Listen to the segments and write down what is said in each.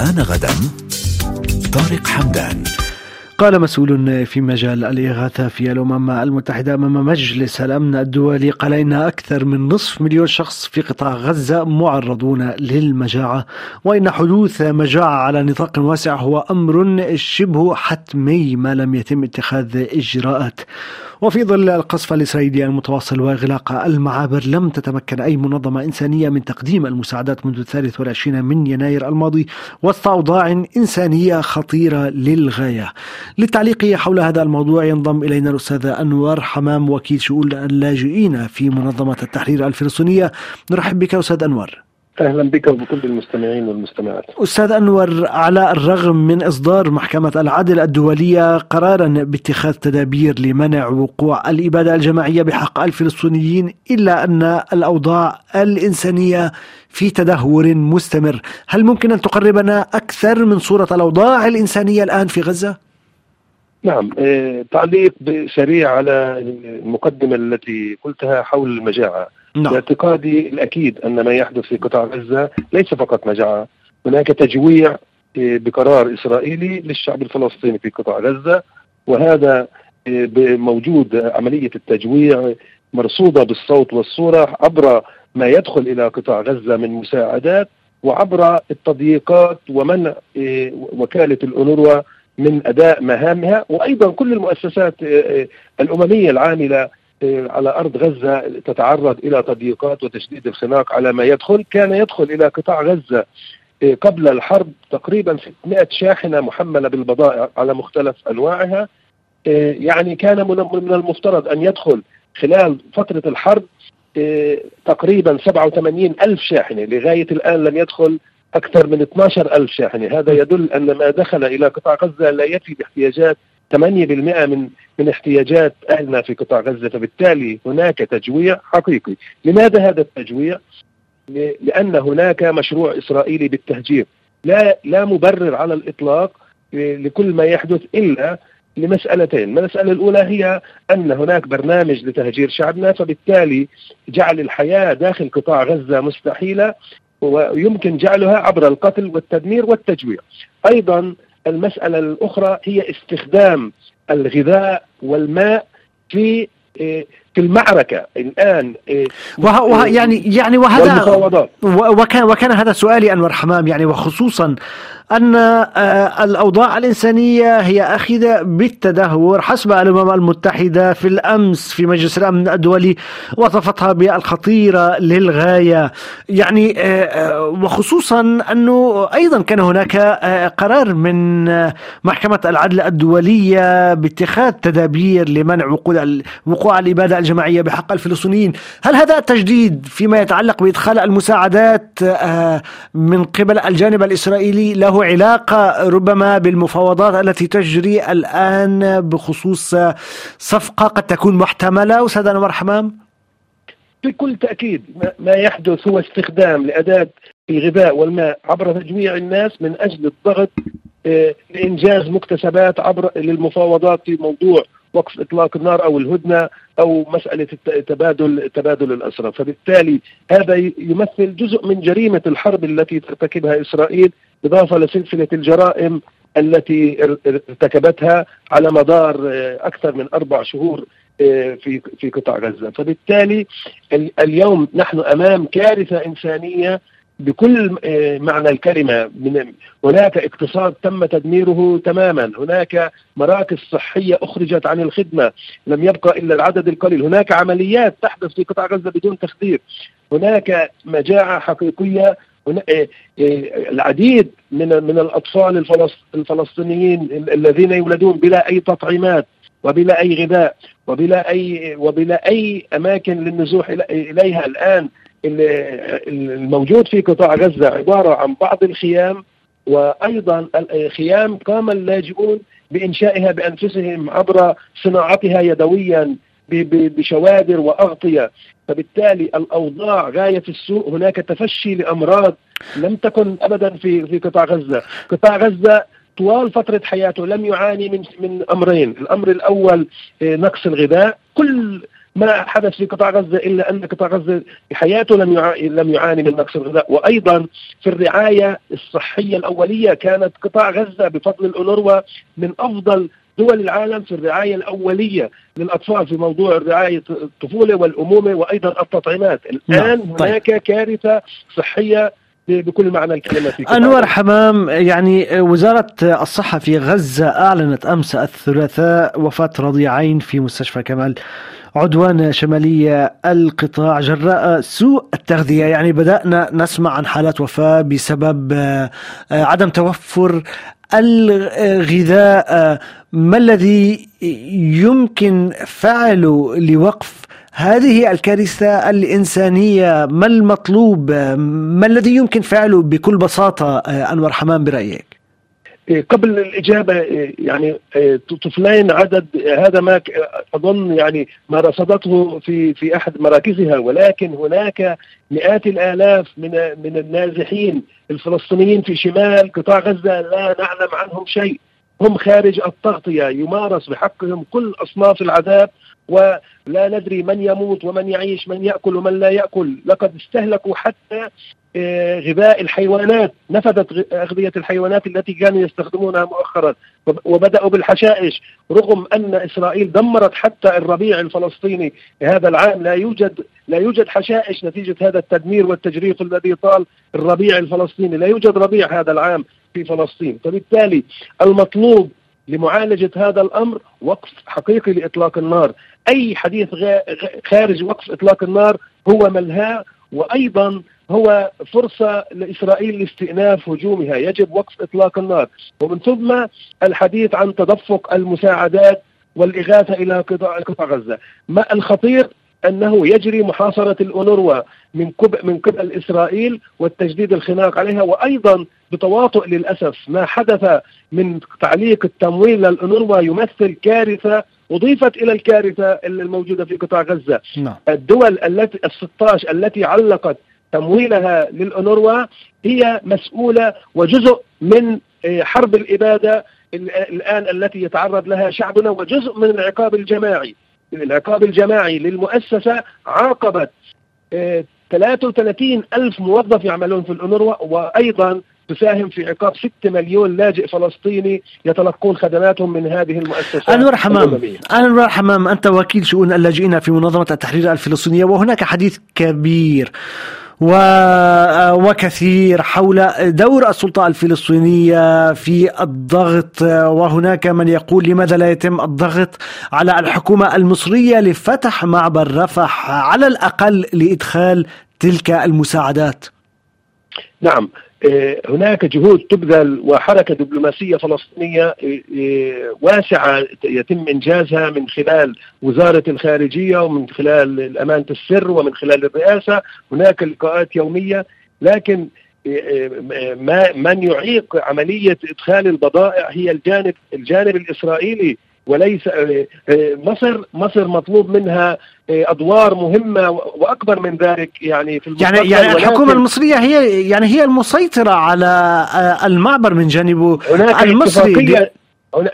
الآن غدا طارق حمدان. قال مسؤول في مجال الإغاثة في الأمم المتحدة أمام مجلس الأمن الدولي قال إن أكثر من نصف مليون شخص في قطاع غزة معرضون للمجاعة. وإن حدوث مجاعة على نطاق واسع هو أمر شبه حتمي ما لم يتم اتخاذ إجراءات. وفي ظل القصف الإسرائيلي المتواصل وإغلاق المعابر لم تتمكن أي منظمة إنسانية من تقديم المساعدات منذ الثالث والعشرين من يناير الماضي وسط أوضاع إنسانية خطيرة للغاية. للتعليق حول هذا الموضوع ينضم إلينا الأستاذ أنور حمام وكيل شؤون اللاجئين في منظمة التحرير الفلسطينية. نرحب بك أستاذ أنور. أهلا بك وبكل المستمعين والمستمعات. أستاذ أنور على الرغم من إصدار محكمة العدل الدولية قرارا باتخاذ تدابير لمنع وقوع الإبادة الجماعية بحق الفلسطينيين إلا أن الأوضاع الإنسانية في تدهور مستمر، هل ممكن أن تقربنا أكثر من صورة الأوضاع الإنسانية الآن في غزة؟ نعم آه، تعليق سريع على المقدمة التي قلتها حول المجاعة. نعم. باعتقادي الأكيد أن ما يحدث في قطاع غزة ليس فقط مجاعة هناك تجويع آه، بقرار إسرائيلي للشعب الفلسطيني في قطاع غزة وهذا آه، موجود عملية التجويع مرصودة بالصوت والصورة عبر ما يدخل إلى قطاع غزة من مساعدات وعبر التضييقات ومنع آه، وكالة الأونروا من أداء مهامها وأيضا كل المؤسسات الأممية العاملة على أرض غزة تتعرض إلى تضييقات وتشديد الخناق على ما يدخل، كان يدخل إلى قطاع غزة إيه، قبل الحرب تقريبا 600 شاحنة محملة بالبضائع على مختلف أنواعها. إيه، يعني كان من المفترض أن يدخل خلال فترة الحرب إيه، تقريبا 87 ألف شاحنة. لغاية الآن لم يدخل أكثر من 12 ألف شاحنة. هذا يدل أن ما دخل إلى قطاع غزة لا يفي باحتياجات 8% من من احتياجات أهلنا في قطاع غزة فبالتالي هناك تجويع حقيقي، لماذا هذا التجويع؟ لأن هناك مشروع إسرائيلي بالتهجير، لا لا مبرر على الإطلاق لكل ما يحدث إلا لمسألتين. المسألة الأولى هي أن هناك برنامج لتهجير شعبنا فبالتالي جعل الحياة داخل قطاع غزة مستحيلة ويمكن جعلها عبر القتل والتدمير والتجويع. أيضا المسألة الأخرى هي استخدام الغذاء والماء في إيه، في المعركة. الآن إيه، وه وه يعني يعني وهذا وكان وكان هذا سؤالي أنور حمام يعني وخصوصا أن آه، الأوضاع الإنسانية هي أخذة بالتدهور حسب الأمم المتحدة في الأمس في مجلس الأمن الدولي وصفتها بالخطيرة للغاية. يعني آه، آه، وخصوصا أنه أيضا كان هناك قرار من محكمة العدل الدولية باتخاذ تدابير لمنع وقوع الإبادة الجماعية بحق الفلسطينيين. هل هذا تجديد فيما يتعلق بإدخال المساعدات من قبل الجانب الإسرائيلي له؟ علاقة ربما بالمفاوضات التي تجري الآن بخصوص صفقة قد تكون محتملة أستاذ أنور حمام؟ بكل تأكيد ما يحدث هو استخدام لأداة الغذاء والماء عبر تجميع الناس من أجل الضغط آه، لإنجاز مكتسبات عبر للمفاوضات في موضوع وقف إطلاق النار أو الهدنة أو مسألة تبادل تبادل الاسرى، فبالتالي هذا يمثل جزء من جريمة الحرب التي ترتكبها إسرائيل اضافه لسلسلة الجرائم التي ارتكبتها على مدار آه، أكثر من أربع شهور آه، في في قطاع غزة، فبالتالي اليوم نحن أمام كارثة إنسانية بكل آه، معنى الكلمة. من هناك اقتصاد تم تدميره تماما، هناك مراكز صحية أخرجت عن الخدمة، لم يبقى إلا العدد القليل، هناك عمليات تحدث في قطاع غزة بدون تخدير، هناك آه، آه، العديد من من الأطفال الفلسطينيين الذين يولدون بلا أي تطعيمات وبلا أي غذاء وبلا اي وبلا أي أماكن للنزوح إليها الآن الموجود في قطاع غزة عبارة عن بعض الخيام وأيضا خيام قام اللاجئون بإنشائها بأنفسهم عبر صناعتها يدويا. بشوادر وأغطية. فبالتالي الأوضاع غاية السوء هناك تفشي لأمراض لم تكن ابدا في في قطاع غزة، قطاع غزة طوال فترة حياته لم يعاني من من أمرين، الأمر الأول نقص الغذاء، كل ما حدث في قطاع غزة إلا أن قطاع غزة حياته لم لم يعاني من نقص الغذاء. وأيضا في الرعاية الصحية الأولية كانت قطاع غزة بفضل الأونروا من أفضل دول العالم في الرعاية الأولية للأطفال في موضوع رعاية الطفولة والأمومة وأيضا التطعيمات الآن نعم. هناك طيب. كارثة صحية بكل معنى الكلمة في أنور حمام يعني وزارة الصحة في غزة أعلنت أمس الثلاثاء وفاة رضيعين في مستشفى كمال عدوان شمالية القطاع جراء سوء التغذية يعني بدأنا نسمع عن حالات وفاة بسبب آه، عدم توفر الغذاء ما الذي يمكن فعله لوقف هذه الكارثة الإنسانية؟ ما المطلوب؟ ما الذي يمكن فعله بكل بساطة أنور حمام برأيك؟ قبل الإجابة إيه، يعني طفلين عدد هذا ما أظن يعني ما رصدته في في أحد مراكزها ولكن هناك مئات الآلاف من من النازحين الفلسطينيين في شمال قطاع غزة لا نعلم عنهم شيء. هم خارج التغطية يمارس بحقهم كل أصناف العذاب ولا ندري من يموت ومن يعيش من يأكل ومن لا يأكل. لقد استهلكوا حتى آه، غذاء الحيوانات. نفذت أغذية الحيوانات التي كانوا يستخدمونها مؤخرا. وبدأوا بالحشائش. رغم أن إسرائيل دمرت حتى الربيع الفلسطيني هذا العام لا يوجد لا يوجد حشائش نتيجة هذا التدمير والتجريف الذي طال الربيع الفلسطيني. لا يوجد ربيع هذا العام في فلسطين. فبالتالي المطلوب لمعالجة هذا الأمر وقف حقيقي لإطلاق النار. أي حديث خارج وقف إطلاق النار هو ملهى وأيضا هو فرصة لإسرائيل لاستئناف هجومها. يجب وقف إطلاق النار. ومن ثم الحديث عن تدفق المساعدات والإغاثة إلى قطاع غزة. ما الخطير؟ أنه يجري محاصرة الأونروا من من قبل إسرائيل والتجديد الخناق عليها وأيضا بتواطؤ للأسف ما حدث من تعليق التمويل للأونروا يمثل كارثة أضيفت إلى الكارثة الموجودة في قطاع غزة نعم. الدول التي ال 16 التي علقت تمويلها للأونروا هي مسؤولة وجزء من آه، حرب الإبادة الآن التي يتعرض لها شعبنا وجزء من العقاب الجماعي العقاب الجماعي للمؤسسة عاقبت 33 آه، ألف موظف يعملون في الأونروا وأيضا تساهم في عقاب 6 مليون لاجئ فلسطيني يتلقون خدماتهم من هذه المؤسسات أنور حمام. أنور حمام. أنت وكيل شؤون اللاجئين في منظمة التحرير الفلسطينية وهناك حديث كبير. وكثير حول دور السلطة الفلسطينية في الضغط وهناك من يقول لماذا لا يتم الضغط على الحكومة المصرية لفتح معبر رفح على الأقل لإدخال تلك المساعدات؟ نعم. هناك جهود تبذل وحركة دبلوماسية فلسطينية آه، آه، واسعة يتم إنجازها من خلال وزارة الخارجية ومن خلال أمانة السر ومن خلال الرئاسة. هناك لقاءات يومية لكن ما من يعيق عملية إدخال البضائع هي الجانب الجانب الإسرائيلي. وليس آه، آه، مصر مصر مطلوب منها آه، أدوار مهمة وأكبر من ذلك يعني في يعني يعني الحكومة المصرية هي يعني هي المسيطرة على المعبر من جانبه هناك المصري. اتفاقية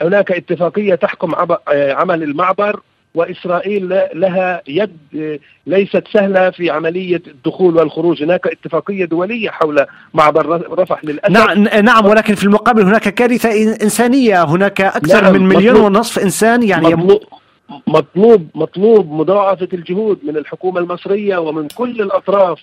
هناك اتفاقية تحكم عمل المعبر. وإسرائيل لها يد ليست سهلة في عملية الدخول والخروج، هناك اتفاقية دولية حول معبر رفح للاسف نعم نعم ولكن في المقابل هناك كارثة إنسانية، هناك أكثر نعم من مليون مطلوب. ونصف إنسان يعني مطلوب مطلوب مطلوب مضاعفة الجهود من الحكومة المصرية ومن كل الأطراف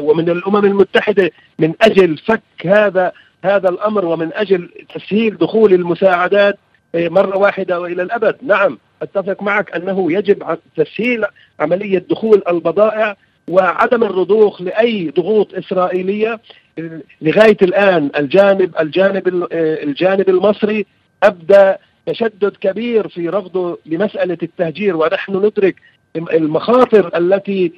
ومن الأمم المتحدة من أجل فك هذا هذا الأمر ومن أجل تسهيل دخول المساعدات مرة واحدة وإلى الأبد. نعم. أتفق معك أنه يجب تسهيل عملية دخول البضائع وعدم الرضوخ لأي ضغوط إسرائيلية. لغاية الآن الجانب الجانب الجانب المصري أبدى تشدد كبير في رفضه لمسألة التهجير ونحن ندرك المخاطر التي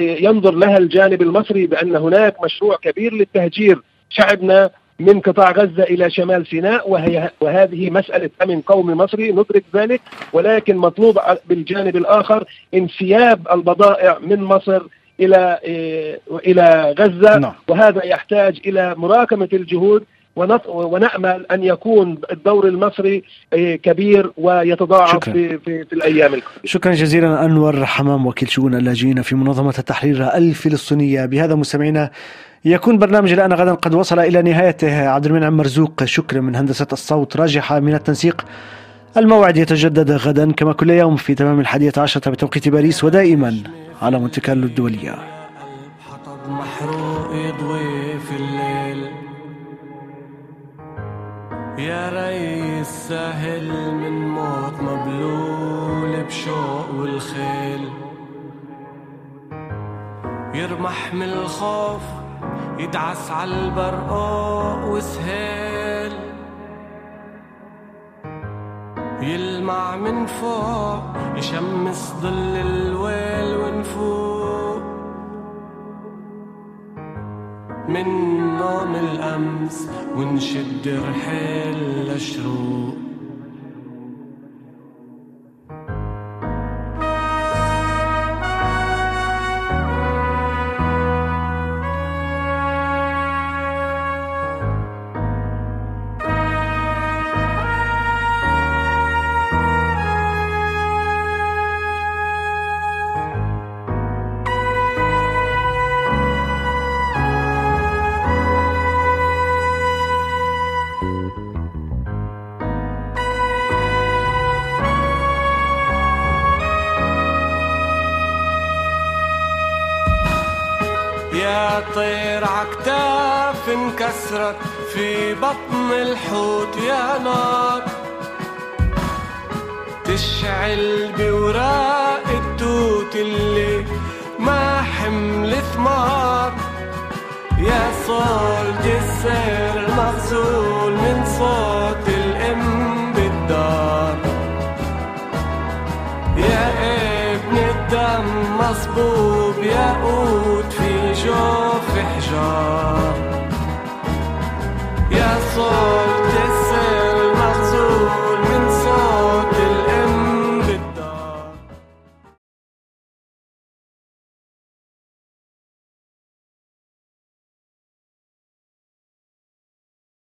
ينظر لها الجانب المصري بأن هناك مشروع كبير للتهجير. شعبنا من قطاع غزة إلى شمال سيناء وهي وهذه مسألة أمن قومي مصري ندرك ذلك ولكن مطلوب بالجانب الآخر انسياب البضائع من مصر إلى إيه، إلى غزة نعم. وهذا يحتاج إلى مراكمة الجهود ونأمل أن يكون الدور المصري كبير ويتضاعف شكرا. في, في, في الأيام القادمة. شكرا جزيلا أنور حمام وكيل شؤون اللاجئين في منظمة التحرير الفلسطينية. بهذا مستمعينا يكون برنامج الآن غدا قد وصل إلى نهايته. عبد المنعم مرزوق شكرا من هندسة الصوت راجحة من التنسيق. الموعد يتجدد غدا كما كل يوم في تمام الحادية عشرة بتوقيت باريس ودائما على منتكال الدولية. محروق. يا ريس سهل من موت مبلول بشوق والخيل. يرمح من الخوف يدعس على البرقاء وسهيل. يلمع من فوق يشمس ظل الويل ونفوق. من نوم الأمس ونشد رحيل لشروق انكسرت في بطن الحوت يا نار. تشعل بوراق التوت اللي ما حمل ثمار. يا صوت السير المغزول من صوت الإم بالدار. يا ابن الدم مصبوب يا قول